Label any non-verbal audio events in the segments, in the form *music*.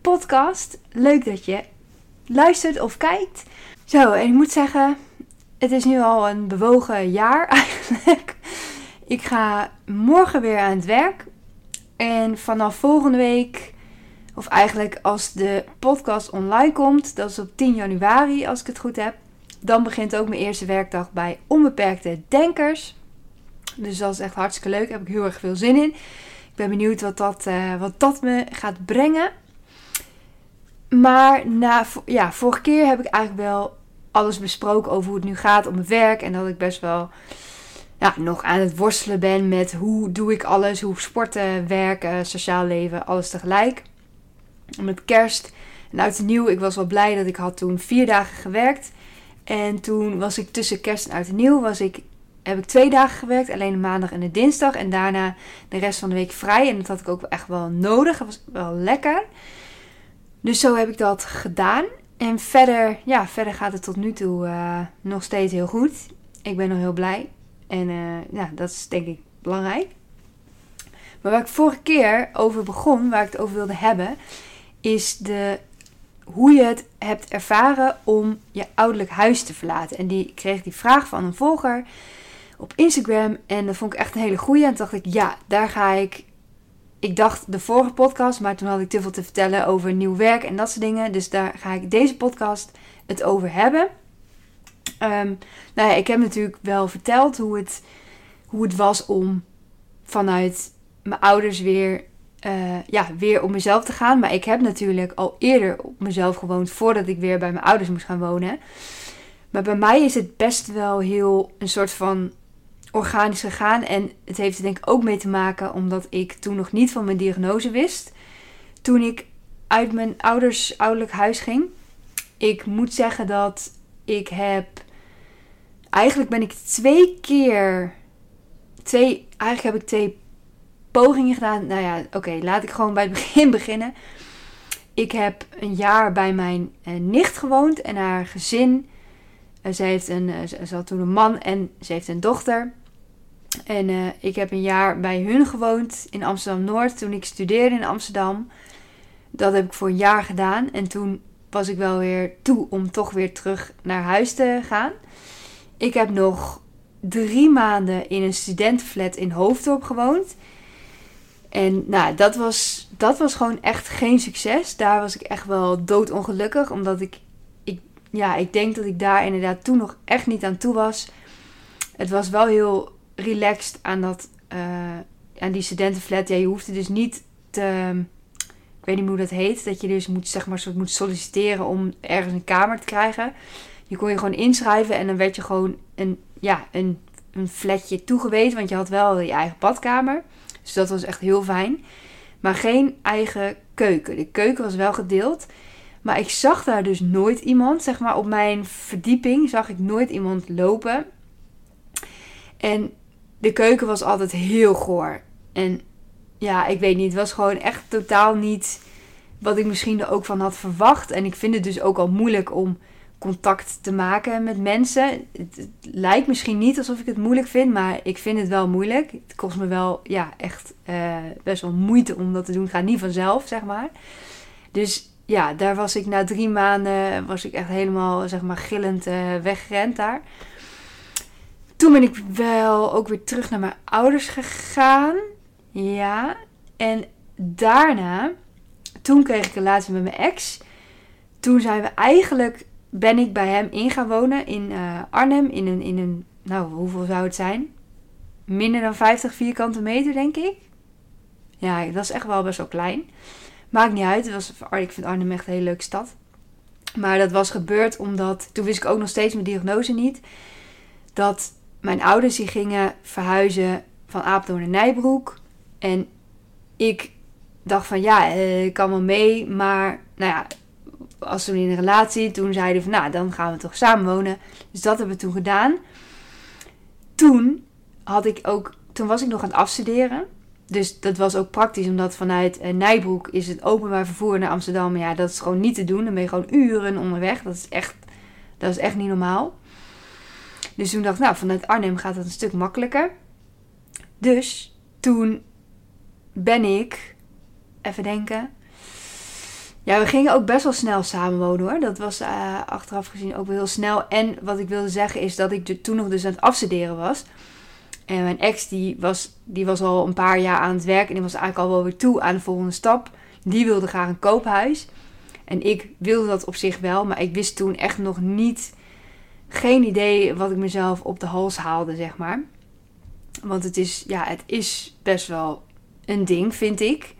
podcast. Leuk dat je luistert of kijkt. Zo, en ik moet zeggen, het is nu al een bewogen jaar *laughs* eigenlijk. Ik ga morgen weer aan het werk. En vanaf volgende week, of eigenlijk als de podcast online komt, dat is op 10 januari als ik het goed heb. Dan begint ook mijn eerste werkdag bij Onbeperkte Denkers. Dus dat is echt hartstikke leuk. Daar heb ik heel erg veel zin in. Ik ben benieuwd wat dat, uh, wat dat me gaat brengen. Maar na, ja, vorige keer heb ik eigenlijk wel alles besproken over hoe het nu gaat op mijn werk. En dat ik best wel ja, nog aan het worstelen ben met hoe doe ik alles. Hoe sporten, werken, sociaal leven, alles tegelijk. Met kerst en oud en nieuw. Ik was wel blij dat ik had toen vier dagen gewerkt. En toen was ik tussen kerst en oud en nieuw was ik, heb ik twee dagen gewerkt. Alleen de maandag en de dinsdag. En daarna de rest van de week vrij. En dat had ik ook echt wel nodig. Dat was wel lekker. Dus zo heb ik dat gedaan. En verder, ja, verder gaat het tot nu toe uh, nog steeds heel goed. Ik ben nog heel blij. En uh, ja, dat is denk ik belangrijk. Maar waar ik vorige keer over begon, waar ik het over wilde hebben, is de, hoe je het hebt ervaren om je ouderlijk huis te verlaten. En die kreeg die vraag van een volger op Instagram. En dat vond ik echt een hele goeie. En toen dacht ik, ja, daar ga ik ik dacht de vorige podcast, maar toen had ik te veel te vertellen over nieuw werk en dat soort dingen. Dus daar ga ik deze podcast het over hebben. Um, nou ja, ik heb natuurlijk wel verteld hoe het, hoe het was om vanuit mijn ouders weer, uh, ja, weer op mezelf te gaan. Maar ik heb natuurlijk al eerder op mezelf gewoond voordat ik weer bij mijn ouders moest gaan wonen. Maar bij mij is het best wel heel een soort van organisch gegaan. En het heeft er denk ik ook mee te maken omdat ik toen nog niet van mijn diagnose wist. Toen ik uit mijn ouders ouderlijk huis ging. Ik moet zeggen dat ik heb. Eigenlijk ben ik twee keer. Twee, eigenlijk heb ik twee pogingen gedaan. Nou ja, oké, laat ik gewoon bij het *laughs* begin beginnen. Ik heb een jaar bij mijn eh, nicht gewoond en haar gezin. Uh, ze, heeft een, uh, ze had toen een man en ze heeft een dochter. En uh, ik heb een jaar bij hun gewoond in Amsterdam Noord toen ik studeerde in Amsterdam. Dat heb ik voor een jaar gedaan. En toen was ik wel weer toe om toch weer terug naar huis te gaan. Ik heb nog drie maanden in een studentenflat in Hoofddorp gewoond. En nou, dat was, dat was gewoon echt geen succes. Daar was ik echt wel doodongelukkig. Omdat ik, ik, ja, ik denk dat ik daar inderdaad toen nog echt niet aan toe was. Het was wel heel relaxed aan, dat, uh, aan die studentenflat. Ja, je hoefde dus niet te... Ik weet niet hoe dat heet. Dat je dus moet, zeg maar, soort moet solliciteren om ergens een kamer te krijgen. Je kon je gewoon inschrijven en dan werd je gewoon een, ja, een, een flatje toegewezen. Want je had wel je eigen badkamer. Dus dat was echt heel fijn. Maar geen eigen keuken. De keuken was wel gedeeld. Maar ik zag daar dus nooit iemand. Zeg maar op mijn verdieping zag ik nooit iemand lopen. En de keuken was altijd heel goor. En ja, ik weet niet. Het was gewoon echt totaal niet wat ik misschien er ook van had verwacht. En ik vind het dus ook al moeilijk om contact te maken met mensen. Het, lijkt misschien niet alsof ik het moeilijk vind, maar ik vind het wel moeilijk. Het kost me wel ja, echt uh, best wel moeite om dat te doen. Het gaat niet vanzelf, zeg maar. Dus ja, daar was ik na drie maanden was ik echt helemaal zeg maar gillend uh, weggerend daar toen ben ik wel ook weer terug naar mijn ouders gegaan. Ja. En daarna, toen kreeg ik een relatie met mijn ex. Toen zijn we eigenlijk, ben ik bij hem in gaan wonen in uh, Arnhem. In een, in een, nou hoeveel zou het zijn? Minder dan 50 vierkante meter denk ik. Ja, dat is echt wel best wel klein. Maakt niet uit. Was, ik vind Arnhem echt een hele leuke stad. Maar dat was gebeurd omdat, toen wist ik ook nog steeds mijn diagnose niet. Dat mijn ouders die gingen verhuizen van Apeldoorn naar Nijbroek. En ik dacht van ja, eh, ik kan wel mee. Maar nou ja, was toen in een relatie. Toen zeiden van, nou, dan gaan we toch samen wonen. Dus dat hebben we toen gedaan. Toen had ik ook, toen was ik nog aan het afstuderen. Dus dat was ook praktisch, omdat vanuit uh, Nijbroek is het openbaar vervoer naar Amsterdam. Ja, dat is gewoon niet te doen. Dan ben je gewoon uren onderweg. Dat is echt, dat is echt niet normaal. Dus toen dacht ik, nou, vanuit Arnhem gaat het een stuk makkelijker. Dus toen ben ik, even denken. Ja, we gingen ook best wel snel samenwonen hoor. Dat was uh, achteraf gezien ook wel heel snel. En wat ik wilde zeggen is dat ik toen nog dus aan het afstuderen was. En mijn ex die was, die was al een paar jaar aan het werk. En die was eigenlijk al wel weer toe aan de volgende stap. Die wilde graag een koophuis. En ik wilde dat op zich wel. Maar ik wist toen echt nog niet... Geen idee wat ik mezelf op de hals haalde, zeg maar. Want het is, ja, het is best wel een ding, vind ik.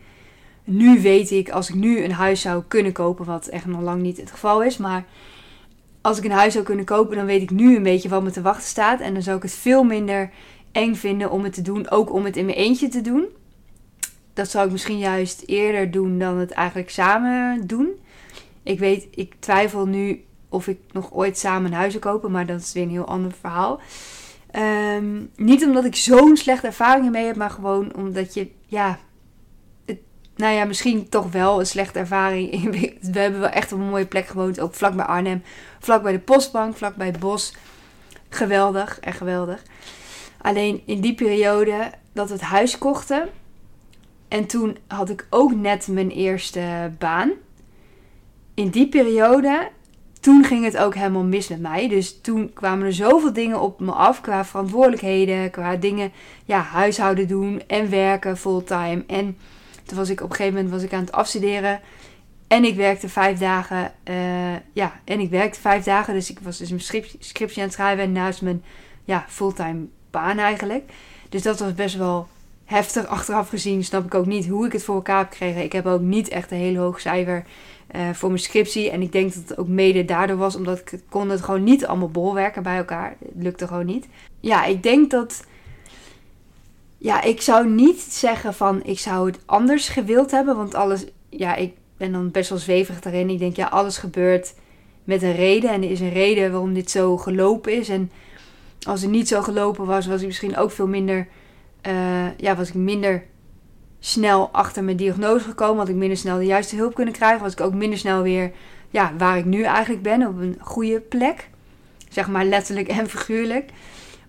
Nu weet ik, als ik nu een huis zou kunnen kopen, wat echt nog lang niet het geval is, maar als ik een huis zou kunnen kopen, dan weet ik nu een beetje wat me te wachten staat. En dan zou ik het veel minder eng vinden om het te doen, ook om het in mijn eentje te doen. Dat zou ik misschien juist eerder doen dan het eigenlijk samen doen. Ik weet, ik twijfel nu of ik nog ooit samen een huis zou kopen, maar dat is weer een heel ander verhaal. Um, niet omdat ik zo'n slechte ervaringen mee heb, maar gewoon omdat je, ja, het, nou ja, misschien toch wel een slechte ervaring. *laughs* We hebben wel echt op een mooie plek gewoond, ook vlak bij Arnhem, vlak bij de postbank, vlak bij het bos. Geweldig, echt geweldig. Alleen in die periode dat we het huis kochten. En toen had ik ook net mijn eerste baan. In die periode toen ging het ook helemaal mis met mij. Dus toen kwamen er zoveel dingen op me af qua verantwoordelijkheden, qua dingen, ja, huishouden doen en werken fulltime. En toen was ik op een gegeven moment was ik aan het afstuderen. En ik werkte vijf dagen. Uh, ja, en ik werkte vijf dagen. Dus ik was dus mijn scriptie aan het schrijven. naast mijn ja, fulltime baan eigenlijk. Dus dat was best wel heftig. Achteraf gezien snap ik ook niet hoe ik het voor elkaar heb. Ik heb ook niet echt een heel hoog cijfer uh, voor mijn scriptie. En ik denk dat het ook mede daardoor was, omdat ik kon het gewoon niet allemaal bolwerken bij elkaar. Het lukte gewoon niet. Ja, ik denk dat. Ja, ik zou niet zeggen van ik zou het anders gewild hebben. Want alles. Ja, ik ben dan best wel zweverig daarin. Ik denk, ja, alles gebeurt met een reden. En er is een reden waarom dit zo gelopen is. En als het niet zo gelopen was, was ik misschien ook veel minder. Uh, ja, was ik minder snel achter mijn diagnose gekomen. Had ik minder snel de juiste hulp kunnen krijgen. Was ik ook minder snel weer ja, waar ik nu eigenlijk ben. Op een goede plek. Zeg maar letterlijk en figuurlijk.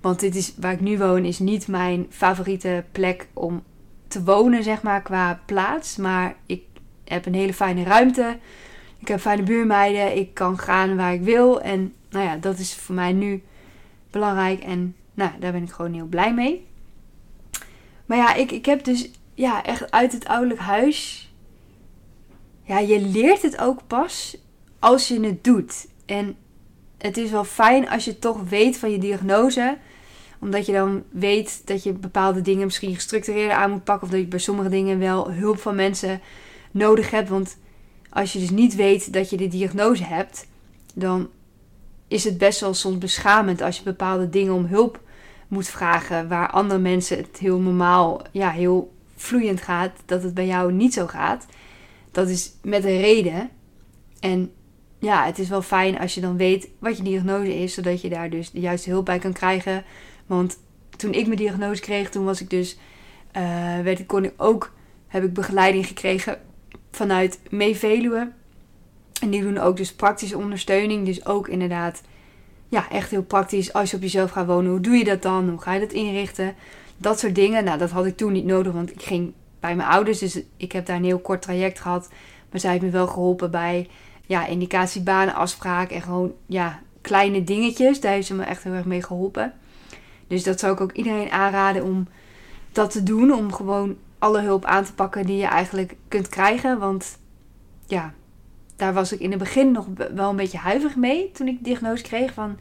Want dit is, waar ik nu woon is niet mijn favoriete plek om te wonen, zeg maar, qua plaats. Maar ik heb een hele fijne ruimte. Ik heb fijne buurmeiden. Ik kan gaan waar ik wil. En nou ja, dat is voor mij nu belangrijk. En nou, daar ben ik gewoon heel blij mee. Maar ja, ik, ik heb dus ja, echt uit het ouderlijk huis. Ja, je leert het ook pas als je het doet. En het is wel fijn als je toch weet van je diagnose. Omdat je dan weet dat je bepaalde dingen misschien gestructureerder aan moet pakken. Of dat je bij sommige dingen wel hulp van mensen nodig hebt. Want als je dus niet weet dat je de diagnose hebt, dan is het best wel soms beschamend als je bepaalde dingen om hulp moet vragen. Waar andere mensen het heel normaal, ja, heel vloeiend gaat, dat het bij jou niet zo gaat. Dat is met een reden. En ja, het is wel fijn als je dan weet wat je diagnose is, zodat je daar dus de juiste hulp bij kan krijgen. Want toen ik mijn diagnose kreeg, toen was ik dus, uh, werd ik, kon ik ook, heb ik begeleiding gekregen vanuit Meeveluwe. En die doen ook dus praktische ondersteuning. Dus ook inderdaad, ja, echt heel praktisch. Als je op jezelf gaat wonen, hoe doe je dat dan? Hoe ga je dat inrichten? Dat soort dingen. Nou, dat had ik toen niet nodig, want ik ging bij mijn ouders. Dus ik heb daar een heel kort traject gehad. Maar zij heeft me wel geholpen bij ja, indicatiebanen, afspraken en gewoon ja, kleine dingetjes. Daar heeft ze me echt heel erg mee geholpen. Dus dat zou ik ook iedereen aanraden om dat te doen. Om gewoon alle hulp aan te pakken die je eigenlijk kunt krijgen. Want ja, daar was ik in het begin nog wel een beetje huiverig mee toen ik diagnose kreeg. Van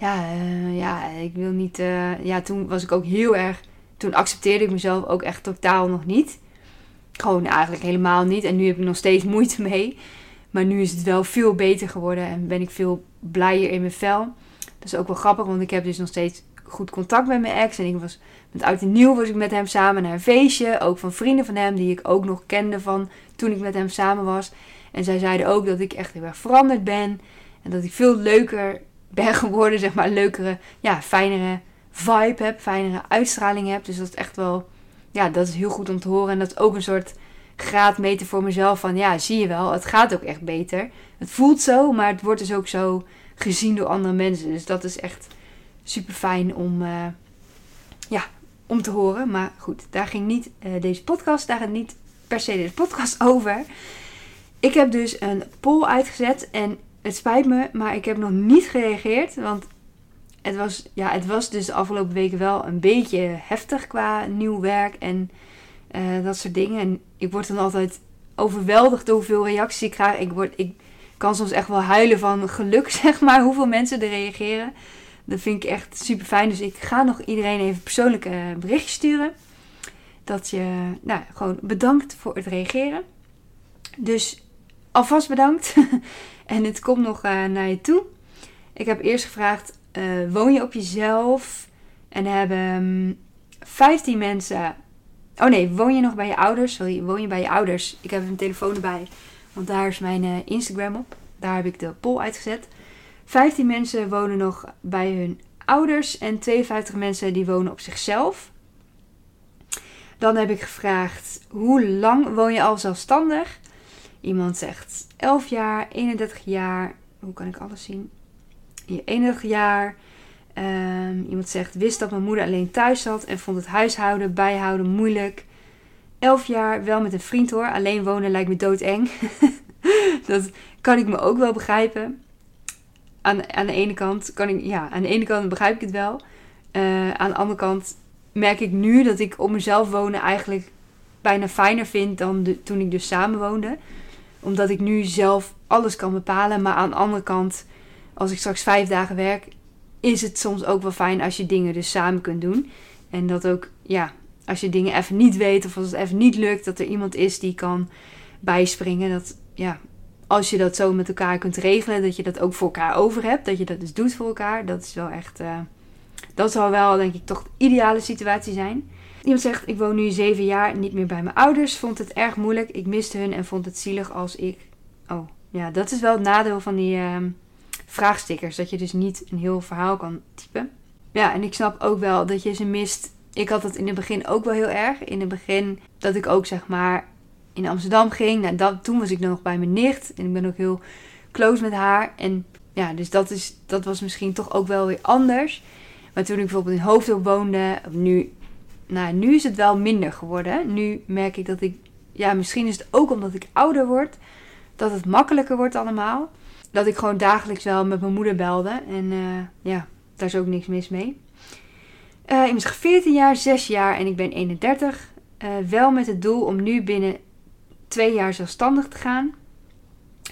ja, uh, ja, ik wil niet. Uh, ja, toen was ik ook heel erg. Toen accepteerde ik mezelf ook echt totaal nog niet. Gewoon eigenlijk helemaal niet. En nu heb ik nog steeds moeite *laughs* mee. Maar nu is het wel veel beter geworden en ben ik veel blijer in mijn vel. Dat is ook wel grappig, want ik heb dus nog steeds goed contact met mijn ex. En ik was met oud en nieuw was ik met hem samen naar een feestje. Ook van vrienden van hem die ik ook nog kende van toen ik met hem samen was. En zij zeiden ook dat ik echt heel erg veranderd ben. En dat ik veel leuker ben geworden, zeg maar. Leukere, ja, fijnere vibe heb, fijnere uitstraling heb. Dus dat is echt wel, ja, dat is heel goed om te horen. En dat is ook een soort graadmeter voor mezelf van, ja, zie je wel, het gaat ook echt beter. Het voelt zo, maar het wordt dus ook zo gezien door andere mensen. Dus dat is echt super fijn om, uh, ja, om te horen. Maar goed, daar ging niet uh, deze podcast, daar gaat niet per se deze podcast *laughs* over. Ik heb dus een poll uitgezet en het spijt me, maar ik heb nog niet gereageerd. Want het was, ja, het was dus de afgelopen weken wel een beetje heftig qua nieuw werk en uh, dat soort dingen. En ik word dan altijd overweldigd door hoeveel reacties ik krijg. Ik, word, ik kan soms echt wel huilen van geluk, *laughs* zeg maar, hoeveel mensen er reageren. Dat vind ik echt super fijn. Dus ik ga nog iedereen even persoonlijk een berichtje sturen. Dat je, nou, gewoon bedankt voor het reageren. Dus alvast bedankt. *laughs* en het komt nog uh, naar je toe. Ik heb eerst gevraagd: uh, woon je op jezelf? En hebben 15 mm, mensen. Oh nee, woon je nog bij je ouders? Sorry, woon je bij je ouders? Ik heb een telefoon erbij. Want daar is mijn uh, Instagram op. Daar heb ik de poll uitgezet. 15 mensen wonen nog bij hun ouders. En 52 mensen die wonen op zichzelf. Dan heb ik gevraagd: hoe lang woon je al zelfstandig? Iemand zegt 11 jaar, 31 jaar. Hoe kan ik alles zien? 31 jaar. Um, iemand zegt: wist dat mijn moeder alleen thuis zat en vond het huishouden, bijhouden moeilijk. 11 jaar, wel met een vriend hoor. Alleen wonen lijkt me doodeng. *laughs* dat kan ik me ook wel begrijpen. Aan, aan de ene kant kan ik, ja, aan de ene kant begrijp ik het wel. Uh, aan de andere kant merk ik nu dat ik op mezelf wonen eigenlijk bijna fijner vind dan toen ik dus samen woonde omdat ik nu zelf alles kan bepalen. Maar aan de andere kant, als ik straks vijf dagen werk, is het soms ook wel fijn als je dingen dus samen kunt doen. En dat ook, ja, als je dingen even niet weet of als het even niet lukt, dat er iemand is die kan bijspringen. Dat, ja, als je dat zo met elkaar kunt regelen, dat je dat ook voor elkaar over hebt. Dat je dat dus doet voor elkaar. Dat is wel echt, uh, dat zal wel denk ik toch de ideale situatie zijn. Iemand zegt, ik woon nu zeven jaar niet meer bij mijn ouders. Vond het erg moeilijk. Ik miste hun en vond het zielig als ik... Oh, ja, dat is wel het nadeel van die uh, vraagstickers. Dat je dus niet een heel verhaal kan typen. Ja, en ik snap ook wel dat je ze mist. Ik had het in het begin ook wel heel erg. In het begin dat ik ook zeg maar in Amsterdam ging. Nou, dat, toen was ik nog bij mijn nicht. En ik ben ook heel close met haar. En ja, dus dat, is, dat was misschien toch ook wel weer anders. Maar toen ik bijvoorbeeld in Hoofddorp woonde, nu nou, nu is het wel minder geworden. Nu merk ik dat ik, ja, misschien is het ook omdat ik ouder word, dat het makkelijker wordt allemaal. Dat ik gewoon dagelijks wel met mijn moeder belde. En uh, ja, daar is ook niks mis mee. Uh, ik ben 14 jaar, 6 jaar en ik ben 31. Uh, eh, wel met het doel om nu binnen twee jaar zelfstandig te gaan.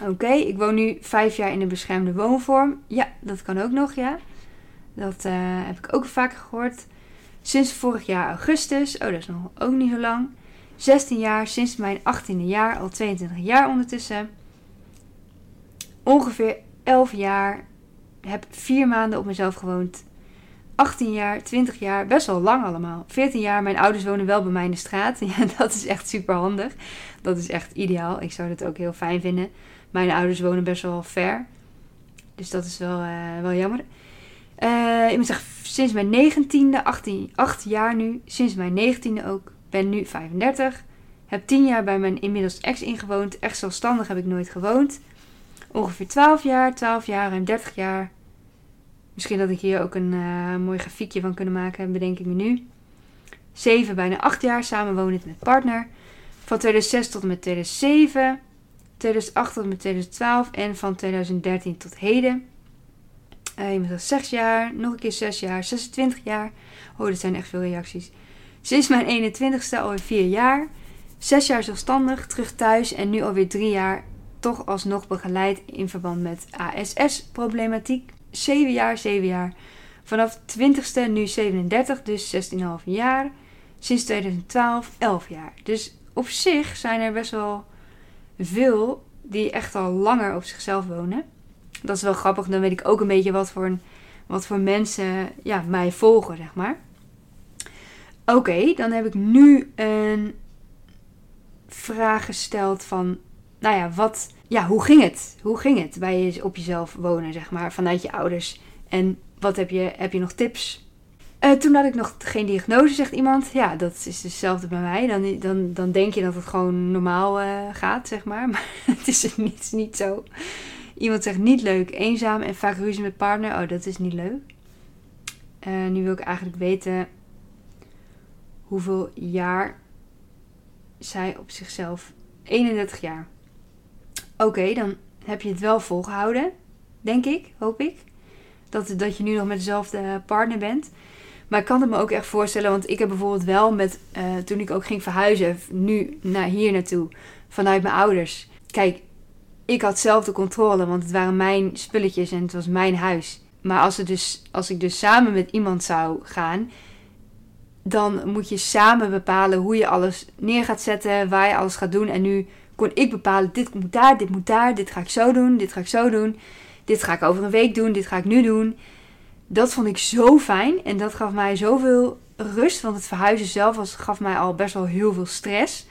Oké, ik woon nu vijf jaar in een beschermde woonvorm. Ja, dat kan ook nog, ja. Dat heb ik ook vaker gehoord. Sinds vorig jaar augustus, oh dat is nog ook niet zo lang. 16 jaar, sinds mijn 18e jaar, al 22 jaar ondertussen. Ongeveer 11 jaar, heb 4 maanden op mezelf gewoond. 18 jaar, 20 jaar, best wel lang allemaal. 14 jaar, mijn ouders wonen wel bij mij in de straat. *laughs* Ja, dat is echt super handig. Dat is echt ideaal. Ik zou dat ook heel fijn vinden. Mijn ouders wonen best wel ver. Dus dat is wel, uh, wel jammer. Uh, ik moet zeggen, sinds mijn negentiende, 18, 8 jaar nu, sinds mijn negentiende ook, ben nu 35. Heb 10 jaar bij mijn inmiddels ex ingewoond. Echt zelfstandig heb ik nooit gewoond. Ongeveer 12 jaar, 12 jaar, ruim 30 jaar. Misschien dat ik hier ook een uh, mooi grafiekje van kunnen maken, bedenk ik me nu. 7, bijna 8 jaar samenwonend met partner. Van 2006 tot en met 2007. 2008 tot en met 2012 en van 2013 tot heden. Uh, iemand had 6 jaar, nog een keer 6 jaar, 26 jaar. Oh, dat zijn echt veel reacties. Sinds mijn 21ste alweer 4 jaar. 6 jaar zelfstandig, terug thuis en nu alweer 3 jaar toch alsnog begeleid in verband met ASS-problematiek. 7 jaar, 7 jaar. Vanaf 20ste nu 37, dus 16,5 jaar. Sinds 2012 11 jaar. Dus op zich zijn er best wel veel die echt al langer op zichzelf wonen dat is wel grappig. Dan weet ik ook een beetje wat voor, wat voor mensen ja, mij volgen, zeg maar. Oké, dan heb ik nu een vraag gesteld van... Nou ja, wat ja, hoe ging het? Hoe ging het bij je op jezelf wonen, zeg maar, vanuit je ouders? En wat heb je, heb je nog tips? Uh, toen had ik nog geen diagnose, zegt iemand. Ja, dat is hetzelfde bij mij. Dan, dan, dan denk je dat het gewoon normaal uh, gaat, zeg maar. *laughs* Maar het is niet, niet zo. Iemand zegt niet leuk, eenzaam en vaak ruzie met partner. Oh, dat is niet leuk. Uh, nu wil ik eigenlijk weten hoeveel jaar zij op zichzelf. 31 jaar. Oké, dan heb je het wel volgehouden. Denk ik, hoop ik. Dat, dat je nu nog met dezelfde partner bent. Maar ik kan het me ook echt voorstellen, want ik heb bijvoorbeeld wel met, uh, toen ik ook ging verhuizen, nu naar hier naartoe, vanuit mijn ouders. Kijk, ik had zelf de controle, want het waren mijn spulletjes en het was mijn huis. Maar als, dus, als ik dus samen met iemand zou gaan, dan moet je samen bepalen hoe je alles neer gaat zetten, waar je alles gaat doen. En nu kon ik bepalen, dit moet daar, dit moet daar, dit ga ik zo doen, dit ga ik zo doen. Dit ga ik over een week doen, dit ga ik nu doen. Dat vond ik zo fijn en dat gaf mij zoveel rust, want het verhuizen zelf was, gaf mij al best wel heel veel stress.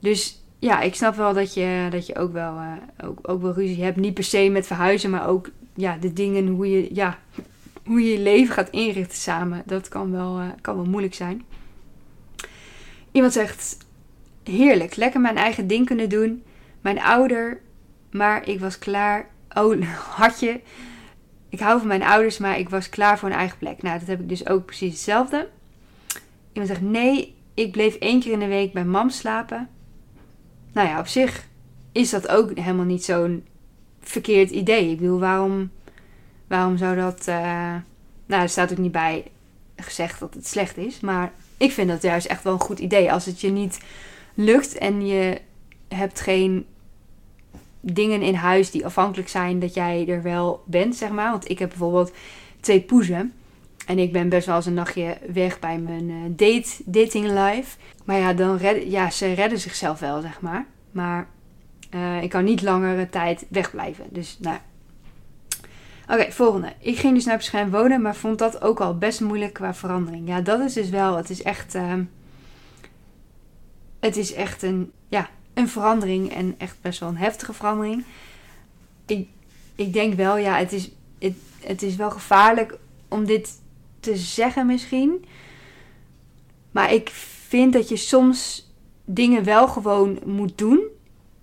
Dus ja, ik snap wel dat je, dat je ook, wel, uh, ook, ook wel ruzie hebt. Niet per se met verhuizen, maar ook ja, de dingen, hoe je, ja, hoe je je leven gaat inrichten samen. Dat kan wel, uh, kan wel moeilijk zijn. Iemand zegt, heerlijk, lekker mijn eigen ding kunnen doen. Mijn ouder, maar ik was klaar. Oh, *laughs* had je. Ik hou van mijn ouders, maar ik was klaar voor een eigen plek. Nou, dat heb ik dus ook precies hetzelfde. Iemand zegt, nee, ik bleef één keer in de week bij mam slapen. Nou ja, op zich is dat ook helemaal niet zo'n verkeerd idee. Ik bedoel, waarom, waarom zou dat. Uh, nou, er staat ook niet bij gezegd dat het slecht is. Maar ik vind dat juist echt wel een goed idee. Als het je niet lukt en je hebt geen dingen in huis die afhankelijk zijn dat jij er wel bent, zeg maar. Want ik heb bijvoorbeeld twee poezen. En ik ben best wel eens een nachtje weg bij mijn uh, date, dating life. Maar ja, dan ja, ze redden zichzelf wel, zeg maar. Maar uh, ik kan niet langere tijd wegblijven. Dus nou. Oké, volgende. Ik ging dus naar Bescherm wonen, maar vond dat ook al best moeilijk qua verandering. Ja, dat is dus wel. Het is echt. Het is echt een. Ja, een verandering. En echt best wel een heftige verandering. Ik, ik denk wel, ja, het is, het, het is wel gevaarlijk om dit te zeggen misschien. Maar ik vind dat je soms dingen wel gewoon moet doen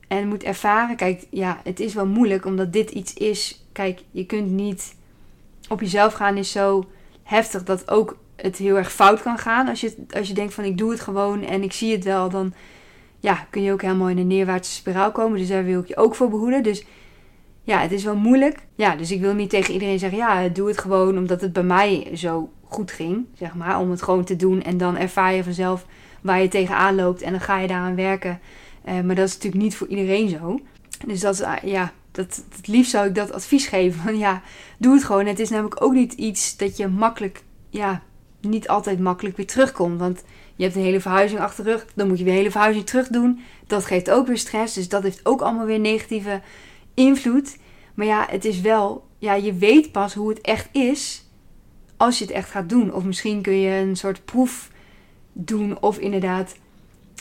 en moet ervaren. Kijk, ja, het is wel moeilijk omdat dit iets is. Kijk, je kunt niet op jezelf gaan is zo heftig dat ook het heel erg fout kan gaan. Als je, als je denkt van ik doe het gewoon en ik zie het wel, dan ja, kun je ook helemaal in een neerwaartse spiraal komen. Dus daar wil ik je ook voor behoeden. Dus ja, het is wel moeilijk. Ja, dus ik wil niet tegen iedereen zeggen, ja, doe het gewoon omdat het bij mij zo goed ging, zeg maar. Om het gewoon te doen en dan ervaar je vanzelf waar je tegenaan loopt en dan ga je daaraan werken. Uh, maar dat is natuurlijk niet voor iedereen zo. Dus dat is, uh, ja, dat, het liefst zou ik dat advies geven. Van ja, doe het gewoon. Het is namelijk ook niet iets dat je makkelijk, ja, niet altijd makkelijk weer terugkomt. Want je hebt een hele verhuizing achter de rug, dan moet je weer een hele verhuizing terug doen. Dat geeft ook weer stress, dus dat heeft ook allemaal weer negatieve invloed. Maar ja, het is wel, ja, je weet pas hoe het echt is als je het echt gaat doen. Of misschien kun je een soort proef doen, of inderdaad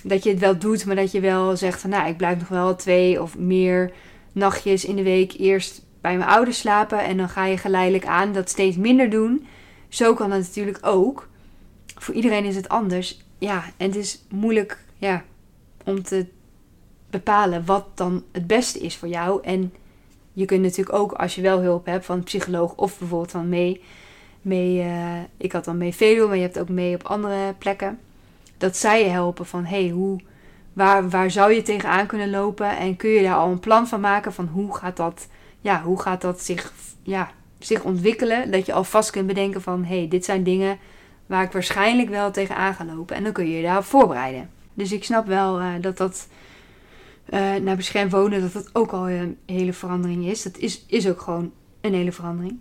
dat je het wel doet, maar dat je wel zegt van, nou, ik blijf nog wel twee of meer nachtjes in de week eerst bij mijn ouders slapen en dan ga je geleidelijk aan dat steeds minder doen. Zo kan dat natuurlijk ook. Voor iedereen is het anders ja, en het is moeilijk ja, om te bepalen wat dan het beste is voor jou. En je kunt natuurlijk ook, als je wel hulp hebt van een psycholoog of bijvoorbeeld van mee. mee uh, ik had dan mee Veluwe, maar je hebt ook mee op andere plekken. Dat zij je helpen van hey, hoe, waar, waar zou je tegenaan kunnen lopen? En kun je daar al een plan van maken van hoe gaat dat, ja, hoe gaat dat zich, ja, zich ontwikkelen? Dat je alvast kunt bedenken van hey, dit zijn dingen waar ik waarschijnlijk wel tegenaan ga lopen. En dan kun je je daarop voorbereiden. Dus ik snap wel uh, dat dat uh, naar beschermd wonen, dat dat ook al een hele verandering is. Dat is, is ook gewoon een hele verandering.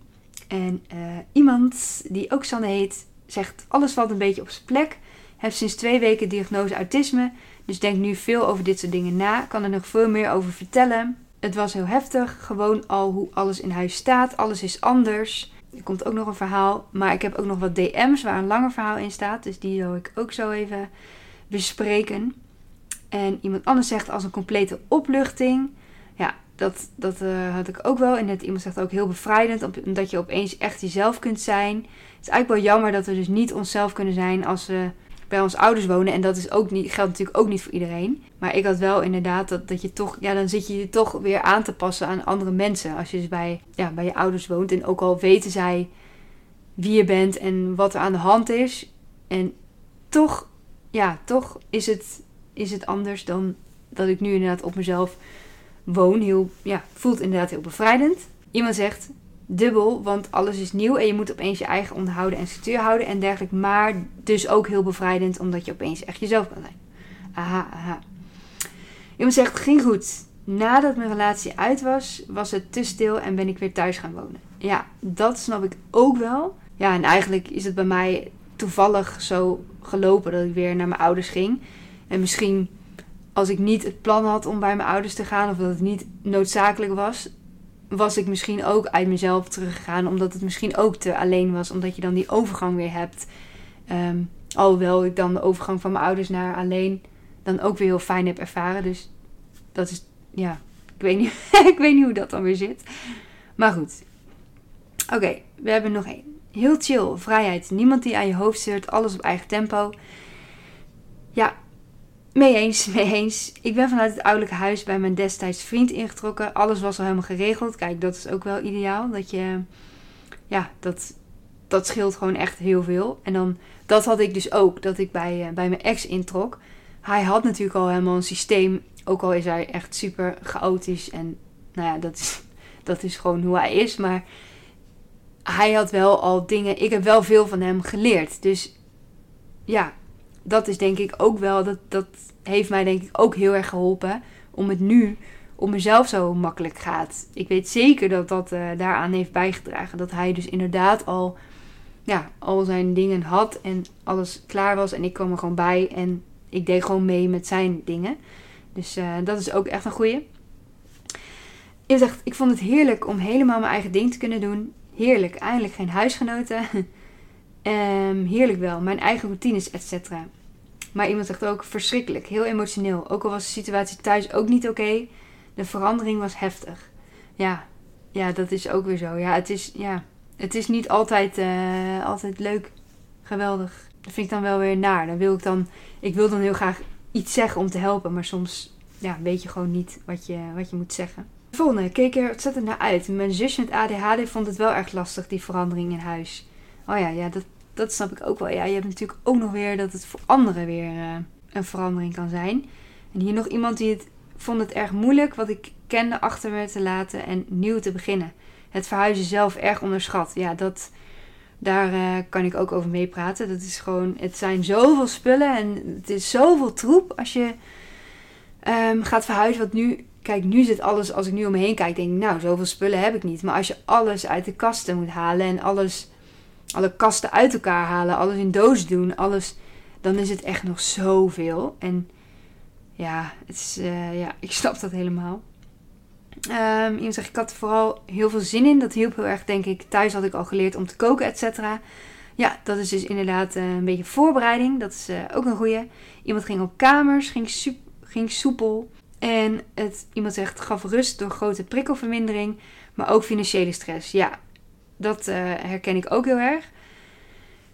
En uh, iemand die ook Sanne heet, zegt alles valt een beetje op zijn plek. Heeft sinds twee weken diagnose autisme. Dus denkt nu veel over dit soort dingen na. Kan er nog veel meer over vertellen. Het was heel heftig. Gewoon al hoe alles in huis staat. Alles is anders. Er komt ook nog een verhaal. Maar ik heb ook nog wat DM's waar een langer verhaal in staat. Dus die zal ik ook zo even bespreken. En iemand anders zegt als een complete opluchting. Ja, dat, dat eh, had ik ook wel. En net iemand zegt ook heel bevrijdend, omdat je opeens echt jezelf kunt zijn. Het is eigenlijk wel jammer dat we dus niet onszelf kunnen zijn als we bij ons ouders wonen. En dat is ook niet, geldt natuurlijk ook niet voor iedereen. Maar ik had wel inderdaad dat, dat je toch, ja, dan zit je je toch weer aan te passen aan andere mensen. Als je dus bij, ja, bij je ouders woont. En ook al weten zij wie je bent en wat er aan de hand is. En toch, ja, toch is het, is het anders dan dat ik nu inderdaad op mezelf woon. Heel, ja, voelt inderdaad heel bevrijdend. Iemand zegt, dubbel, want alles is nieuw en je moet opeens je eigen onderhouden en structuur houden en dergelijke. Maar dus ook heel bevrijdend, omdat je opeens echt jezelf kan zijn. Aha, aha. Iemand zegt, ging goed. Nadat mijn relatie uit was, was het te stil en ben ik weer thuis gaan wonen. Ja, dat snap ik ook wel. Ja, en eigenlijk is het bij mij toevallig zo gelopen dat ik weer naar mijn ouders ging. En misschien als ik niet het plan had om bij mijn ouders te gaan, of dat het niet noodzakelijk was, was ik misschien ook uit mezelf teruggegaan. Omdat het misschien ook te alleen was. Omdat je dan die overgang weer hebt. Um, alhoewel ik dan de overgang van mijn ouders naar alleen dan ook weer heel fijn heb ervaren. Dus dat is, ja, ik weet niet, *laughs* ik weet niet hoe dat dan weer zit. Maar goed. Oké, we hebben nog één. Heel chill, vrijheid. Niemand die aan je hoofd zeurt, alles op eigen tempo. Ja, Mee eens, mee eens. Ik ben vanuit het ouderlijke huis bij mijn destijds vriend ingetrokken. Alles was al helemaal geregeld. Kijk, dat is ook wel ideaal. Dat je, ja, dat, dat scheelt gewoon echt heel veel. En dan, dat had ik dus ook, dat ik bij, eh, bij mijn ex introk. Hij had natuurlijk al helemaal een systeem. Ook al is hij echt super chaotisch. En nou ja, dat is, *laughs* dat is gewoon hoe hij is. Maar hij had wel al dingen. Ik heb wel veel van hem geleerd. Dus ja, dat is denk ik ook wel, dat, dat heeft mij denk ik ook heel erg geholpen om het nu om mezelf zo makkelijk gaat. Ik weet zeker dat dat uh, daaraan heeft bijgedragen. Dat hij dus inderdaad al, ja, al zijn dingen had en alles klaar was. En ik kwam er gewoon bij en ik deed gewoon mee met zijn dingen. Dus uh, dat is ook echt een goeie. Je zegt, ik vond het heerlijk om helemaal mijn eigen ding te kunnen doen. Heerlijk, eindelijk geen huisgenoten. *laughs* um, heerlijk wel, mijn eigen routines, et cetera. Maar iemand zegt ook verschrikkelijk, heel emotioneel. Ook al was de situatie thuis ook niet oké, de verandering was heftig. Ja, ja, dat is ook weer zo. Ja, het is, ja, het is niet altijd, uh, altijd leuk, geweldig. Dat vind ik dan wel weer naar. Dan wil ik dan, ik wil dan heel graag iets zeggen om te helpen, maar soms ja, weet je gewoon niet wat je, wat je moet zeggen. De volgende, keek er ontzettend naar uit. Mijn zusje met ADHD vond het wel erg lastig, die verandering in huis. Oh ja, ja dat, dat snap ik ook wel. Ja, je hebt natuurlijk ook nog weer dat het voor anderen weer uh, een verandering kan zijn. En hier nog iemand die het vond het erg moeilijk wat ik kende achter me te laten en nieuw te beginnen. Het verhuizen zelf erg onderschat. Ja, dat, daar uh, kan ik ook over meepraten. Dat is gewoon, het zijn zoveel spullen en het is zoveel troep als je um, gaat verhuizen. Wat nu, kijk, nu zit alles, als ik nu om me heen kijk, denk ik, nou, zoveel spullen heb ik niet. Maar als je alles uit de kasten moet halen en alles alle kasten uit elkaar halen, alles in doos doen, alles, dan is het echt nog zoveel. En ja, het is, uh, ja *laughs* ik snap dat helemaal. Um, iemand zegt, ik had er vooral heel veel zin in. Dat hielp heel erg, denk ik. Thuis had ik al geleerd om te koken, et cetera. Ja, dat is dus inderdaad uh, een beetje voorbereiding. Dat is uh, ook een goeie. Iemand ging op kamers, ging, ging soepel. En het, iemand zegt, gaf rust door grote prikkelvermindering. Maar ook financiële stress. Ja, dat uh, herken ik ook heel erg.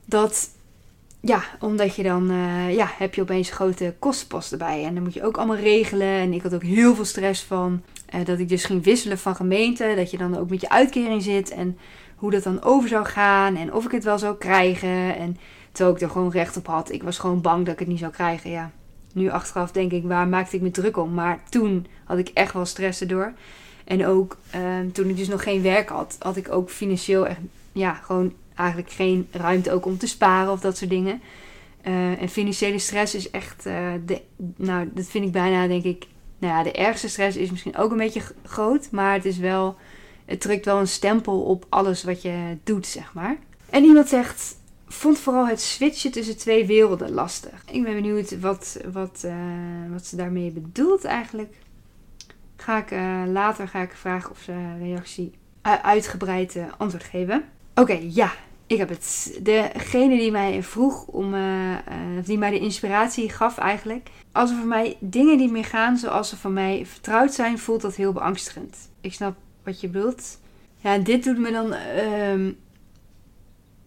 Dat, ja, omdat je dan, uh, ja, heb je opeens grote kostenposten bij. En dan moet je ook allemaal regelen. En ik had ook heel veel stress van uh, dat ik dus ging wisselen van gemeente. Dat je dan ook met je uitkering zit. En hoe dat dan over zou gaan. En of ik het wel zou krijgen. En terwijl ik er gewoon recht op had. Ik was gewoon bang dat ik het niet zou krijgen, ja. Nu achteraf denk ik, waar maakte ik me druk om? Maar toen had ik echt wel stress erdoor. En ook ehm, toen ik dus nog geen werk had, had ik ook financieel echt, ja, gewoon eigenlijk geen ruimte ook om te sparen of dat soort dingen. Uh, en financiële stress is echt, uh, de, nou, dat vind ik bijna, denk ik, nou ja, de ergste stress is misschien ook een beetje groot, maar het is wel, het drukt wel een stempel op alles wat je doet, zeg maar. En iemand zegt, vond vooral het switchen tussen twee werelden lastig. Ik ben benieuwd wat, wat, uh, wat ze daarmee bedoelt eigenlijk ga ik uh, later ga ik vragen of ze reactie uitgebreid uh, antwoord geven. Oké, ja. ik heb het. Degene die mij vroeg om. Die mij de inspiratie gaf eigenlijk. Als er voor mij dingen niet meer gaan zoals ze voor mij vertrouwd zijn, voelt dat heel beangstigend. Ik snap wat je bedoelt. Ja, dit doet me dan. Uh,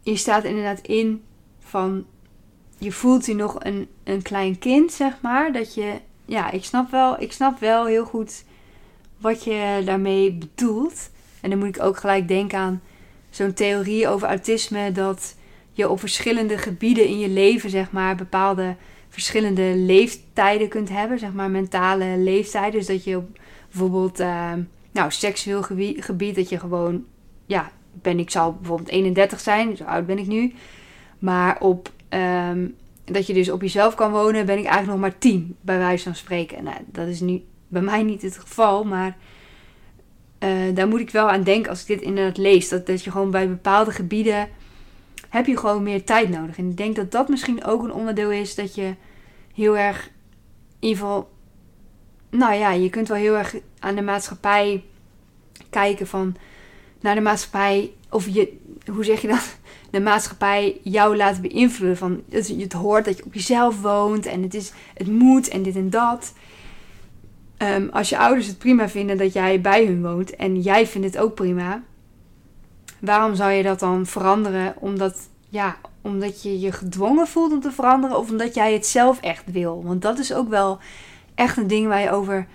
je staat inderdaad in van. Je voelt je nog een, een klein kind, zeg maar. Dat je. Ja, ik snap wel. Ik snap wel heel goed wat je daarmee bedoelt. En dan moet ik ook gelijk denken aan zo'n theorie over autisme. Dat je op verschillende gebieden in je leven, zeg maar, bepaalde verschillende leeftijden kunt hebben. Zeg maar mentale leeftijden. Dus dat je op bijvoorbeeld, uh, nou, seksueel gebied, dat je gewoon, ja, ben ik zal bijvoorbeeld 31 zijn, zo oud ben ik nu. Maar op, um, dat je dus op jezelf kan wonen, ben ik eigenlijk nog maar 10, bij wijze van spreken. Nou, dat is nu bij mij niet het geval, maar uh, daar moet ik wel aan denken als ik dit inderdaad lees. Dat, dat je gewoon bij bepaalde gebieden heb je gewoon meer tijd nodig. En ik denk dat dat misschien ook een onderdeel is dat je heel erg, in ieder geval, nou ja, je kunt wel heel erg aan de maatschappij kijken van, naar de maatschappij, of je, hoe zeg je dat? *laughs* De maatschappij jou laten beïnvloeden. Van, het, het hoort dat je op jezelf woont en het, is, het moet en dit en dat. Um, als je ouders het prima vinden dat jij bij hun woont en jij vindt het ook prima, waarom zou je dat dan veranderen? Omdat, ja, omdat je je gedwongen voelt om te veranderen of omdat jij het zelf echt wil? Want dat is ook wel echt een ding waar je over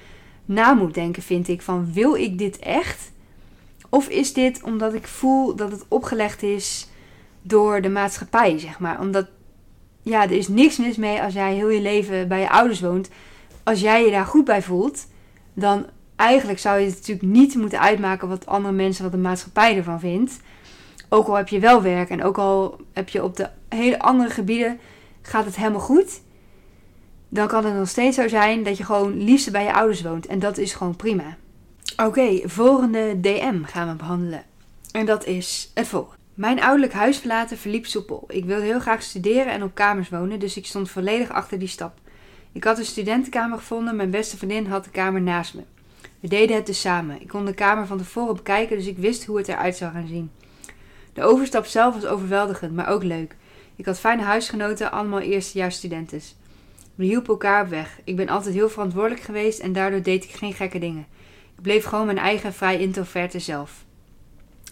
na moet denken, vind ik. Van wil ik dit echt? Of is dit omdat ik voel dat het opgelegd is door de maatschappij, zeg maar? Omdat, ja, er is niks mis mee als jij heel je leven bij je ouders woont. Als jij je daar goed bij voelt, dan eigenlijk zou je het natuurlijk niet moeten uitmaken wat andere mensen, wat de maatschappij ervan vindt. Ook al heb je wel werk en ook al heb je op de hele andere gebieden gaat het helemaal goed. Dan kan het nog steeds zo zijn dat je gewoon liefst bij je ouders woont. En dat is gewoon prima. Oké, volgende DM gaan we behandelen. En dat is het volgende. Mijn ouderlijk huis verlaten verliep soepel. Ik wilde heel graag studeren en op kamers wonen, dus ik stond volledig achter die stap. Ik had een studentenkamer gevonden, mijn beste vriendin had de kamer naast me. We deden het dus samen. Ik kon de kamer van tevoren bekijken, dus ik wist hoe het eruit zou gaan zien. De overstap zelf was overweldigend, maar ook leuk. Ik had fijne huisgenoten, allemaal eerstejaars studentes. We hielpen elkaar op weg. Ik ben altijd heel verantwoordelijk geweest en daardoor deed ik geen gekke dingen. Ik bleef gewoon mijn eigen vrij introverte zelf.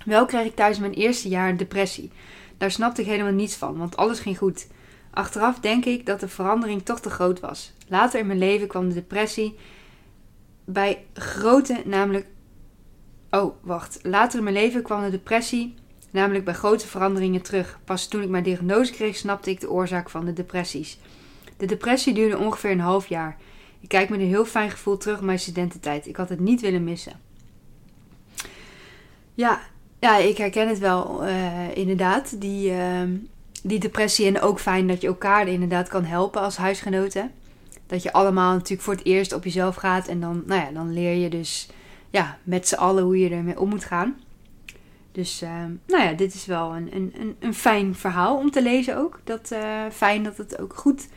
Wel kreeg ik thuis mijn eerste jaar een depressie. Daar snapte ik helemaal niets van, want alles ging goed. Achteraf denk ik dat de verandering toch te groot was. Later in mijn leven kwam de depressie bij grote, namelijk. Oh, wacht. Later in mijn leven kwam de depressie namelijk bij grote veranderingen terug. Pas toen ik mijn diagnose kreeg, snapte ik de oorzaak van de depressies. De depressie duurde ongeveer een half jaar. Ik kijk met een heel fijn gevoel terug op mijn studententijd. Ik had het niet willen missen. Ja, ja ik herken het wel, uh, inderdaad. Die, uh, die depressie. En ook fijn dat je elkaar inderdaad kan helpen als huisgenoten. Dat je allemaal natuurlijk voor het eerst op jezelf gaat. En dan, nou ja, dan leer je dus ja, met z'n allen hoe je ermee om moet gaan. Dus uh, nou ja, dit is wel een, een, een, fijn verhaal om te lezen ook. Dat, uh, fijn dat het ook goed,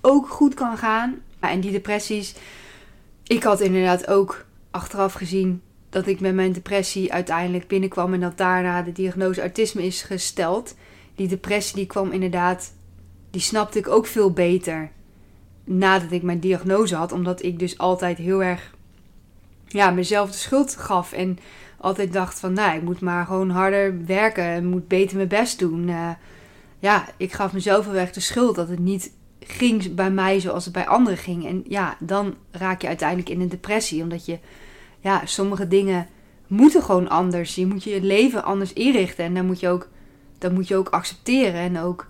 ook goed kan gaan. en die depressies. Ik had inderdaad ook achteraf gezien dat ik met mijn depressie uiteindelijk binnenkwam. En dat daarna de diagnose autisme is gesteld. Die depressie die kwam inderdaad, die snapte ik ook veel beter nadat ik mijn diagnose had. Omdat ik dus altijd heel erg ja, mezelf de schuld gaf. En altijd dacht van, nou, ik moet maar gewoon harder werken. Ik moet beter mijn best doen. Uh, ja, ik gaf mezelf wel echt de schuld dat het niet ging bij mij zoals het bij anderen ging. En ja, dan raak je uiteindelijk in een depressie. Omdat je, ja, sommige dingen moeten gewoon anders. Je moet je leven anders inrichten. En dan moet je ook, dat moet je ook accepteren. En ook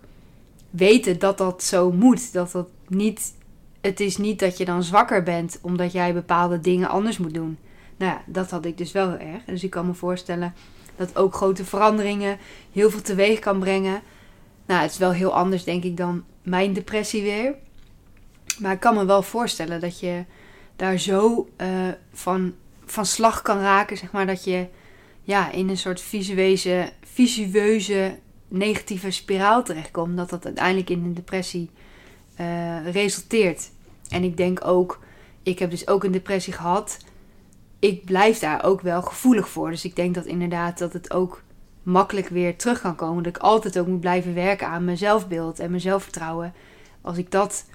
weten dat dat zo moet. Dat dat niet, het is niet dat je dan zwakker bent omdat jij bepaalde dingen anders moet doen. Nou ja, dat had ik dus wel heel erg. Dus ik kan me voorstellen dat ook grote veranderingen heel veel teweeg kan brengen. Nou, het is wel heel anders, denk ik, dan mijn depressie weer. Maar ik kan me wel voorstellen dat je daar zo uh, van, van slag kan raken, zeg maar, dat je ja, in een soort visueuze, visueuze negatieve spiraal terechtkomt. Dat dat uiteindelijk in een depressie uh, resulteert. En ik denk ook, ik heb dus ook een depressie gehad ik blijf daar ook wel gevoelig voor. Dus ik denk dat inderdaad dat het ook makkelijk weer terug kan komen. Dat ik altijd ook moet blijven werken aan mijn zelfbeeld en mijn zelfvertrouwen. Als ik dat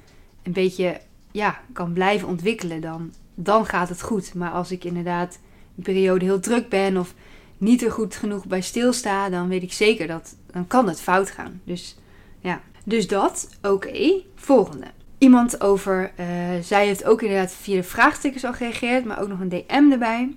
een beetje ja, kan blijven ontwikkelen, dan, dan gaat het goed. Maar als ik inderdaad een periode heel druk ben of niet er goed genoeg bij stilsta, dan weet ik zeker dat dan kan het fout gaan. Dus ja, dus dat. Oké, volgende. Iemand over, uh, zij heeft ook inderdaad via de vraagstickers al gereageerd, maar ook nog een DM erbij.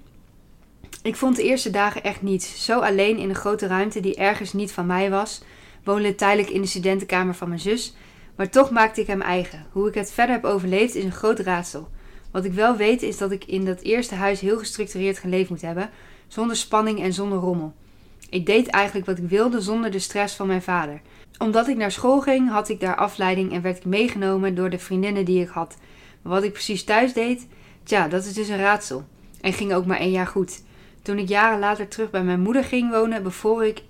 Ik vond de eerste dagen echt niets. Zo alleen in een grote ruimte die ergens niet van mij was. Woonde tijdelijk in de studentenkamer van mijn zus. Maar toch maakte ik hem eigen. Hoe ik het verder heb overleefd is een groot raadsel. Wat ik wel weet is dat ik in dat eerste huis heel gestructureerd geleefd moet hebben. Zonder spanning en zonder rommel. Ik deed eigenlijk wat ik wilde zonder de stress van mijn vader. Omdat ik naar school ging, had ik daar afleiding en werd ik meegenomen door de vriendinnen die ik had. Maar wat ik precies thuis deed, tja, dat is dus een raadsel. En ging ook maar één jaar goed. Toen ik jaren later terug bij mijn moeder ging wonen, bevoor ik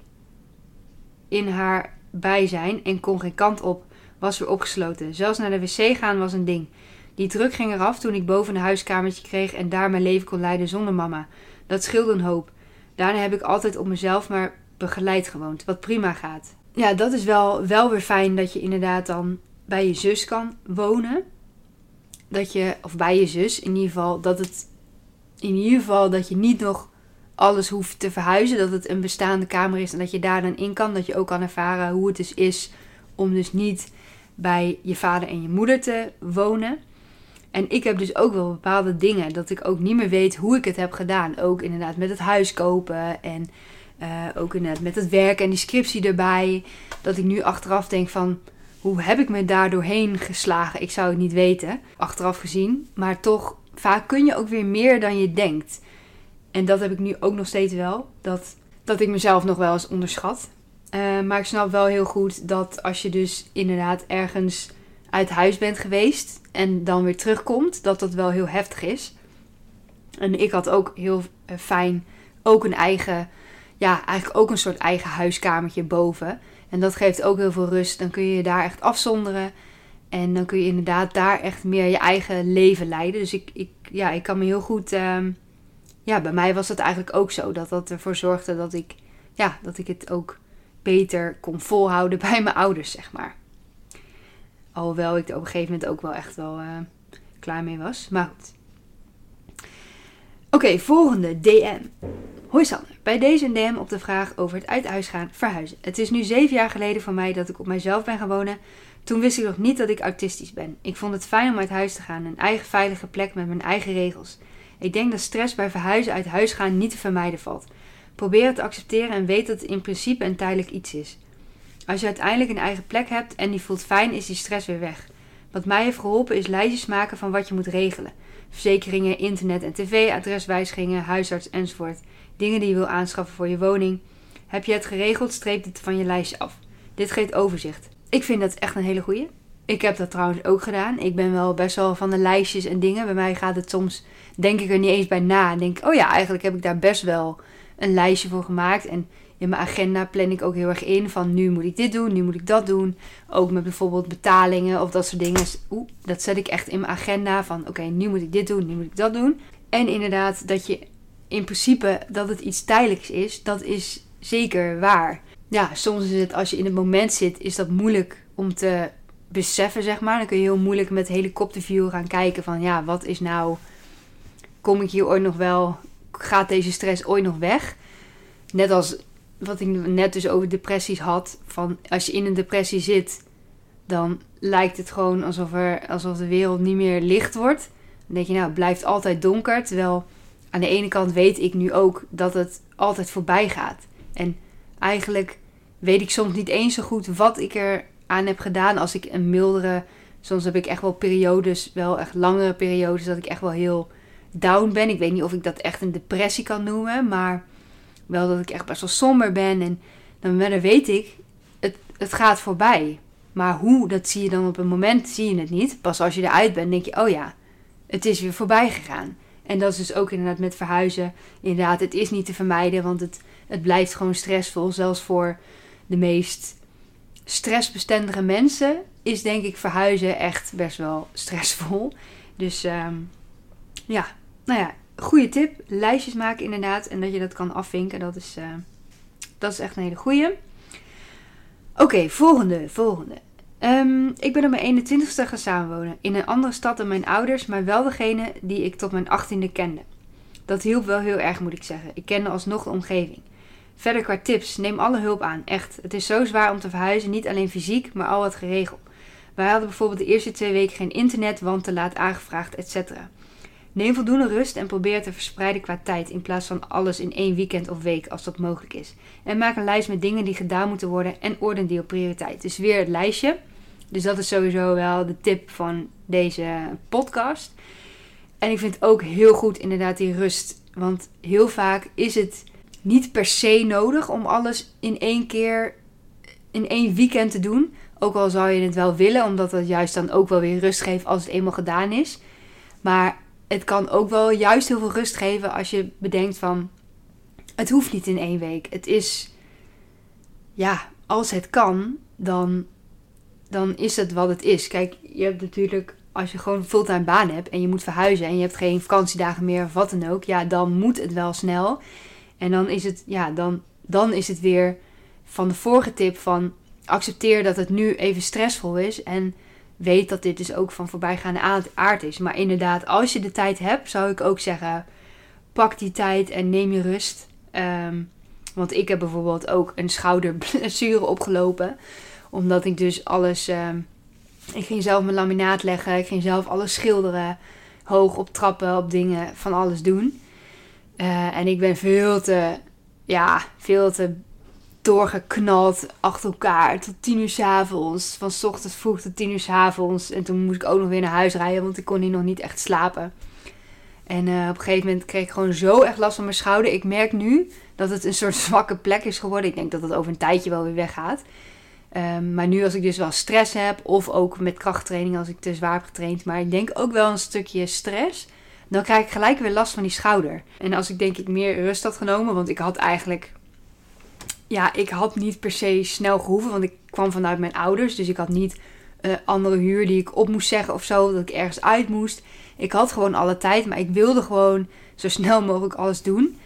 in haar bijzijn en kon geen kant op, was weer opgesloten. Zelfs naar de wc gaan was een ding. Die druk ging eraf toen ik boven een huiskamertje kreeg en daar mijn leven kon leiden zonder mama. Dat scheelde een hoop. Daarna heb ik altijd op mezelf maar begeleid gewoond, wat prima gaat. Ja, dat is wel, wel weer fijn dat je inderdaad dan bij je zus kan wonen. Dat je, of bij je zus in ieder geval, dat het in ieder geval dat je niet nog alles hoeft te verhuizen. Dat het een bestaande kamer is en dat je daar dan in kan. Dat je ook kan ervaren hoe het dus is om dus niet bij je vader en je moeder te wonen. En ik heb dus ook wel bepaalde dingen dat ik ook niet meer weet hoe ik het heb gedaan. Ook inderdaad met het huis kopen en uh, ook inderdaad met het werk en die scriptie erbij. Dat ik nu achteraf denk van hoe heb ik me daar doorheen geslagen? Ik zou het niet weten, achteraf gezien. Maar toch, vaak kun je ook weer meer dan je denkt. En dat heb ik nu ook nog steeds wel. Dat, dat ik mezelf nog wel eens onderschat. Uh, maar ik snap wel heel goed dat als je dus inderdaad ergens uit huis bent geweest en dan weer terugkomt, dat dat wel heel heftig is. En ik had ook heel eh, fijn ook een eigen, ja, eigenlijk ook een soort eigen huiskamertje boven. En dat geeft ook heel veel rust. Dan kun je je daar echt afzonderen. En dan kun je inderdaad daar echt meer je eigen leven leiden. Dus ik, ik, ja, ik kan me heel goed. Uh, ja, bij mij was het eigenlijk ook zo. Dat dat ervoor zorgde dat ik, ja, dat ik het ook beter kon volhouden *laughs* bij mijn ouders, zeg maar. Alhoewel ik er op een gegeven moment ook wel echt wel uh, klaar mee was. Maar goed. Oké, volgende DM. Hoi Sanne, bij deze een DM op de vraag over het uit huis gaan verhuizen. Het is nu zeven jaar geleden van mij dat ik op mijzelf ben gaan wonen. Toen wist ik nog niet dat ik autistisch ben. Ik vond het fijn om uit huis te gaan, een eigen veilige plek met mijn eigen regels. Ik denk dat stress bij verhuizen uit huis gaan niet te vermijden valt. Probeer het te accepteren en weet dat het in principe een tijdelijk iets is. Als je uiteindelijk een eigen plek hebt en die voelt fijn, is die stress weer weg. Wat mij heeft geholpen is lijstjes maken van wat je moet regelen. Verzekeringen, internet en tv, adreswijzigingen, huisarts enzovoort. Dingen die je wil aanschaffen voor je woning. Heb je het geregeld, streep dit van je lijstje af. Dit geeft overzicht. Ik vind dat echt een hele goeie. Ik heb dat trouwens ook gedaan. Ik ben wel best wel van de lijstjes en dingen. Bij mij gaat het soms, denk ik er niet eens bij na. En denk, oh ja, eigenlijk heb ik daar best wel een lijstje voor gemaakt. En in mijn agenda plan ik ook heel erg in van nu moet ik dit doen, nu moet ik dat doen. Ook met bijvoorbeeld betalingen of dat soort dingen. Oeh, dat zet ik echt in mijn agenda van oké, nu moet ik dit doen, nu moet ik dat doen. En inderdaad dat je in principe dat het iets tijdelijks is, dat is zeker waar. Ja, soms is het als je in het moment zit, is dat moeilijk om te beseffen, zeg maar. Dan kun je heel moeilijk met helikopterview gaan kijken van ja, wat is nou, kom ik hier ooit nog wel, gaat deze stress ooit nog weg? Net als wat ik net dus over depressies had. Van als je in een depressie zit, dan lijkt het gewoon alsof, er, alsof de wereld niet meer licht wordt. Dan denk je, nou, het blijft altijd donker. Terwijl aan de ene kant weet ik nu ook dat het altijd voorbij gaat. En eigenlijk weet ik soms niet eens zo goed wat ik er aan heb gedaan als ik een mildere. Soms heb ik echt wel periodes, wel echt langere periodes, dat ik echt wel heel down ben. Ik weet niet of ik dat echt een depressie kan noemen, maar wel dat ik echt best wel somber ben. En dan, weet ik, het, het gaat voorbij. Maar hoe, dat zie je dan op een moment, zie je het niet. Pas als je eruit bent, denk je, oh ja, het is weer voorbij gegaan. En dat is dus ook inderdaad met verhuizen. Inderdaad, het is niet te vermijden, want het, het blijft gewoon stressvol. Zelfs voor de meest stressbestendige mensen is denk ik verhuizen echt best wel stressvol. Dus um, ja, nou ja, goede tip. Lijstjes maken inderdaad. En dat je dat kan afvinken. Dat is, uh, dat is echt een hele goeie. Oké, volgende, volgende. Ehm, ik ben op mijn 21ste gaan samenwonen. In een andere stad dan mijn ouders, maar wel degene die ik tot mijn 18e kende. Dat hielp wel heel erg, moet ik zeggen. Ik kende alsnog de omgeving. Verder qua tips, neem alle hulp aan. Echt, het is zo zwaar om te verhuizen, niet alleen fysiek, maar al wat geregeld. Wij hadden bijvoorbeeld de eerste twee weken geen internet, want te laat aangevraagd, etc. Neem voldoende rust en probeer te verspreiden qua tijd in plaats van alles in één weekend of week als dat mogelijk is. En maak een lijst met dingen die gedaan moeten worden en orden die op prioriteit. Dus weer het lijstje. Dus dat is sowieso wel de tip van deze podcast. En ik vind ook heel goed inderdaad die rust. Want heel vaak is het niet per se nodig om alles in één keer, in één weekend te doen. Ook al zou je het wel willen, omdat het juist dan ook wel weer rust geeft als het eenmaal gedaan is. Maar het kan ook wel juist heel veel rust geven als je bedenkt van... Het hoeft niet in één week. Het is... Ja, als het kan, dan, dan is het wat het is. Kijk, je hebt natuurlijk... Als je gewoon een fulltime baan hebt en je moet verhuizen... en je hebt geen vakantiedagen meer of wat dan ook... Ja, dan moet het wel snel. En dan is het, ja, dan, dan is het weer van de vorige tip van... Accepteer dat het nu even stressvol is en weet dat dit dus ook van voorbijgaande aard is. Maar inderdaad, als je de tijd hebt, zou ik ook zeggen: pak die tijd en neem je rust. Ehm, want ik heb bijvoorbeeld ook een schouderblessure opgelopen. Omdat ik dus alles. Ehm, ik ging zelf mijn laminaat leggen. Ik ging zelf alles schilderen. Hoog op trappen, op dingen, van alles doen. Uh, en ik ben veel te. Ja, veel te doorgeknald achter elkaar tot tien uur s avonds. Van s ochtends vroeg tot tien uur s avonds. En toen moest ik ook nog weer naar huis rijden, want ik kon hier nog niet echt slapen. En uh, op een gegeven moment kreeg ik gewoon zo echt last van mijn schouder. Ik merk nu dat het een soort zwakke plek is geworden. Ik denk dat het over een tijdje wel weer weggaat. Um, maar nu als ik dus wel stress heb, of ook met krachttraining als ik te zwaar heb getraind. Maar ik denk ook wel een stukje stress. Dan krijg ik gelijk weer last van die schouder. En als ik denk ik meer rust had genomen, want ik had eigenlijk ja, ik had niet per se snel gehoeven, want ik kwam vanuit mijn ouders. Dus ik had niet uh, andere huur die ik op moest zeggen of zo, dat ik ergens uit moest. Ik had gewoon alle tijd, maar ik wilde gewoon zo snel *laughs* mogelijk alles doen.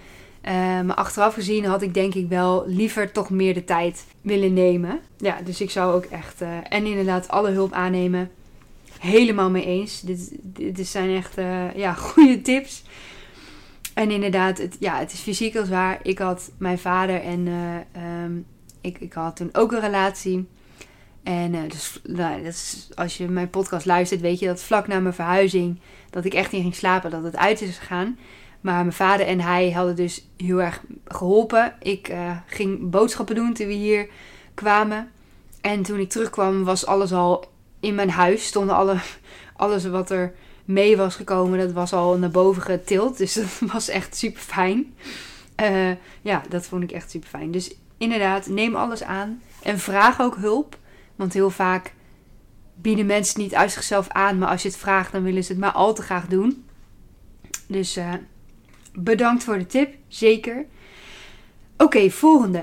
Uh, maar achteraf gezien had ik denk ik wel liever toch meer de tijd willen nemen. Ja, dus ik zou ook echt. Uh, en inderdaad alle hulp aannemen. Helemaal mee eens. Dit, dit zijn echt ja, *laughs* goede tips. En inderdaad, het, ja, het is fysiek heel zwaar. Ik had mijn vader en uh, um, ik, ik had toen ook een relatie. En uh, dus, nou, dat is, als je mijn podcast luistert, weet je dat vlak na mijn verhuizing, dat ik echt niet ging slapen, dat het uit is gegaan. Maar mijn vader en hij hadden dus heel erg geholpen. Ik uh, ging boodschappen doen toen we hier kwamen. En toen ik terugkwam, was alles al in mijn huis. Stonden alle, *laughs* alles wat er mee was gekomen, dat was al naar boven getild. Dus dat *laughs* was echt super fijn. Uh, ja, dat vond ik echt super fijn. Dus inderdaad, neem alles aan. En vraag ook hulp. Want heel vaak bieden mensen niet uit zichzelf aan. Maar als je het vraagt, dan willen ze het maar al te graag doen. Dus uh, bedankt voor de tip. Zeker. Oké, volgende.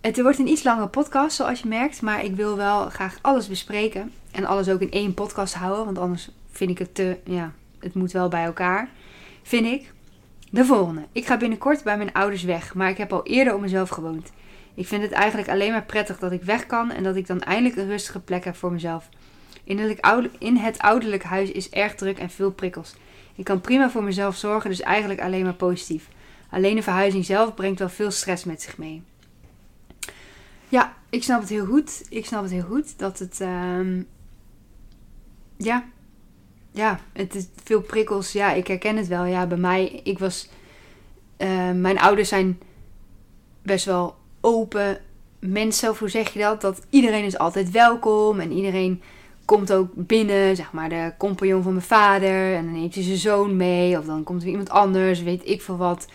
Het wordt een iets langere podcast, zoals je merkt. Maar ik wil wel graag alles bespreken. En alles ook in één podcast houden. Want anders vind ik het te, ja, het moet wel bij elkaar. Vind ik. De volgende. Ik ga binnenkort bij mijn ouders weg, maar ik heb al eerder op mezelf gewoond. Ik vind het eigenlijk alleen maar prettig dat ik weg kan en dat ik dan eindelijk een rustige plek heb voor mezelf. In het ouderlijk huis is erg druk en veel prikkels. Ik kan prima voor mezelf zorgen, dus eigenlijk alleen maar positief. Alleen de verhuizing zelf brengt wel veel stress met zich mee. Ja, ik snap het heel goed. Ik snap het heel goed dat het. Um, ja, ja, het is veel prikkels. Ja, ik herken het wel. Ja, bij mij, ik was. Uh, mijn ouders zijn best wel open mensen, of hoe zeg je dat? Dat iedereen is altijd welkom en iedereen komt ook binnen, zeg maar de compagnon van mijn vader. En dan neemt hij zijn zoon mee, of dan komt er iemand anders, weet ik veel wat.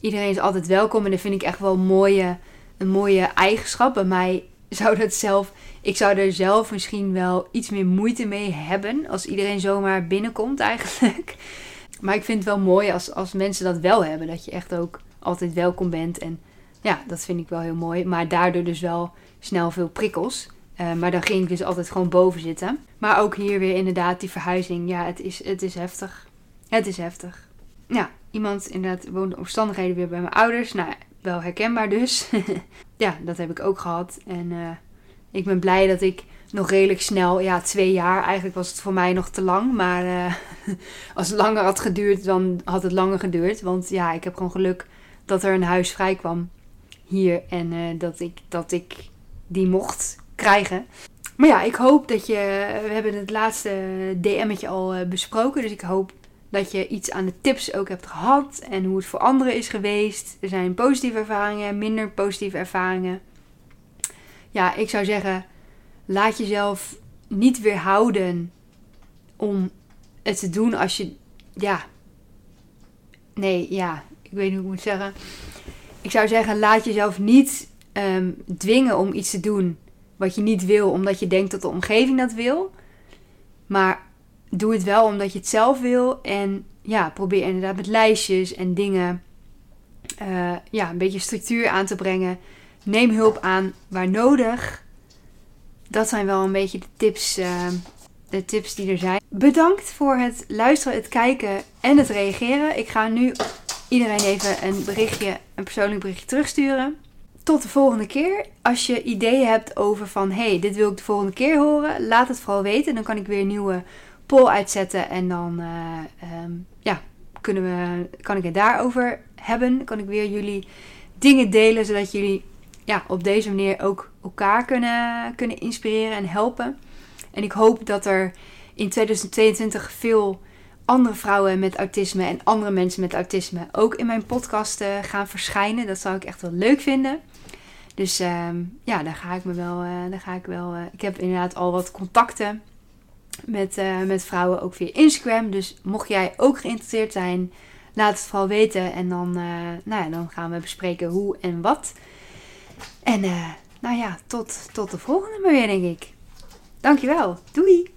Iedereen is altijd welkom en dat vind ik echt wel een mooie, een mooie eigenschap. Bij mij *laughs* zou dat zelf ik zou er zelf misschien wel iets meer moeite mee hebben als iedereen zomaar binnenkomt eigenlijk. *laughs* Maar ik vind het wel mooi als, als mensen dat wel hebben. Dat je echt ook altijd welkom bent. En ja, dat vind ik wel heel mooi. Maar daardoor dus wel snel veel prikkels. Uh, maar dan ging ik dus altijd gewoon boven zitten. Maar ook hier weer inderdaad die verhuizing. Ja, het is, het is heftig. Het is heftig. Ja, iemand inderdaad woonde omstandigheden weer bij mijn ouders. Nou, wel herkenbaar dus. *laughs* ja, dat heb ik ook gehad. En eh, ik ben blij dat ik nog redelijk snel, ja, twee jaar. Eigenlijk was het voor mij nog te lang. Maar uh, *laughs* als het langer had geduurd, dan had het langer geduurd. Want ja, ik heb gewoon geluk dat er een huis vrij kwam hier. En uh, dat, ik, dat ik die mocht krijgen. Maar ja, ik hoop dat je. We hebben het laatste DM'tje al besproken. Dus ik hoop dat je iets aan de tips ook hebt gehad. En hoe het voor anderen is geweest. Er zijn positieve ervaringen, minder positieve ervaringen. Ja, ik zou zeggen laat jezelf niet weerhouden om het te doen als je, ja, nee, ja, ik weet niet hoe ik moet zeggen. Ik zou zeggen, laat jezelf niet um, dwingen om iets te doen wat je niet wil, omdat je denkt dat de omgeving dat wil. Maar doe het wel omdat je het zelf wil. En ja, probeer inderdaad met lijstjes en dingen uh, ja, een beetje structuur aan te brengen. Neem hulp aan waar nodig dat zijn wel een beetje de tips, uh, de tips die er zijn. Bedankt voor het luisteren, het kijken en het reageren. Ik ga nu iedereen even een berichtje, een persoonlijk berichtje terugsturen. Tot de volgende keer. Als je ideeën hebt over van hey, dit wil ik de volgende keer horen, laat het vooral weten. Dan kan ik weer nieuwe poll uitzetten en dan uh, um, ja, kunnen we, kan ik het daarover hebben. Kan ik weer jullie dingen delen zodat jullie ja, op deze manier ook elkaar kunnen, kunnen inspireren en helpen. En ik hoop dat er in 2022 veel andere vrouwen met autisme en andere mensen met autisme ook in mijn podcast gaan verschijnen. Dat zou ik echt wel leuk vinden. Dus uh, ja, daar ga ik me wel. Uh, daar ga ik wel. Ik heb inderdaad al wat contacten met, uh, met vrouwen, ook via Instagram. Dus mocht jij ook geïnteresseerd zijn, laat het vooral weten. En dan, nou ja, dan gaan we bespreken hoe en wat. En uh, nou ja, tot, tot de volgende maar weer, denk ik. Dankjewel. Doei!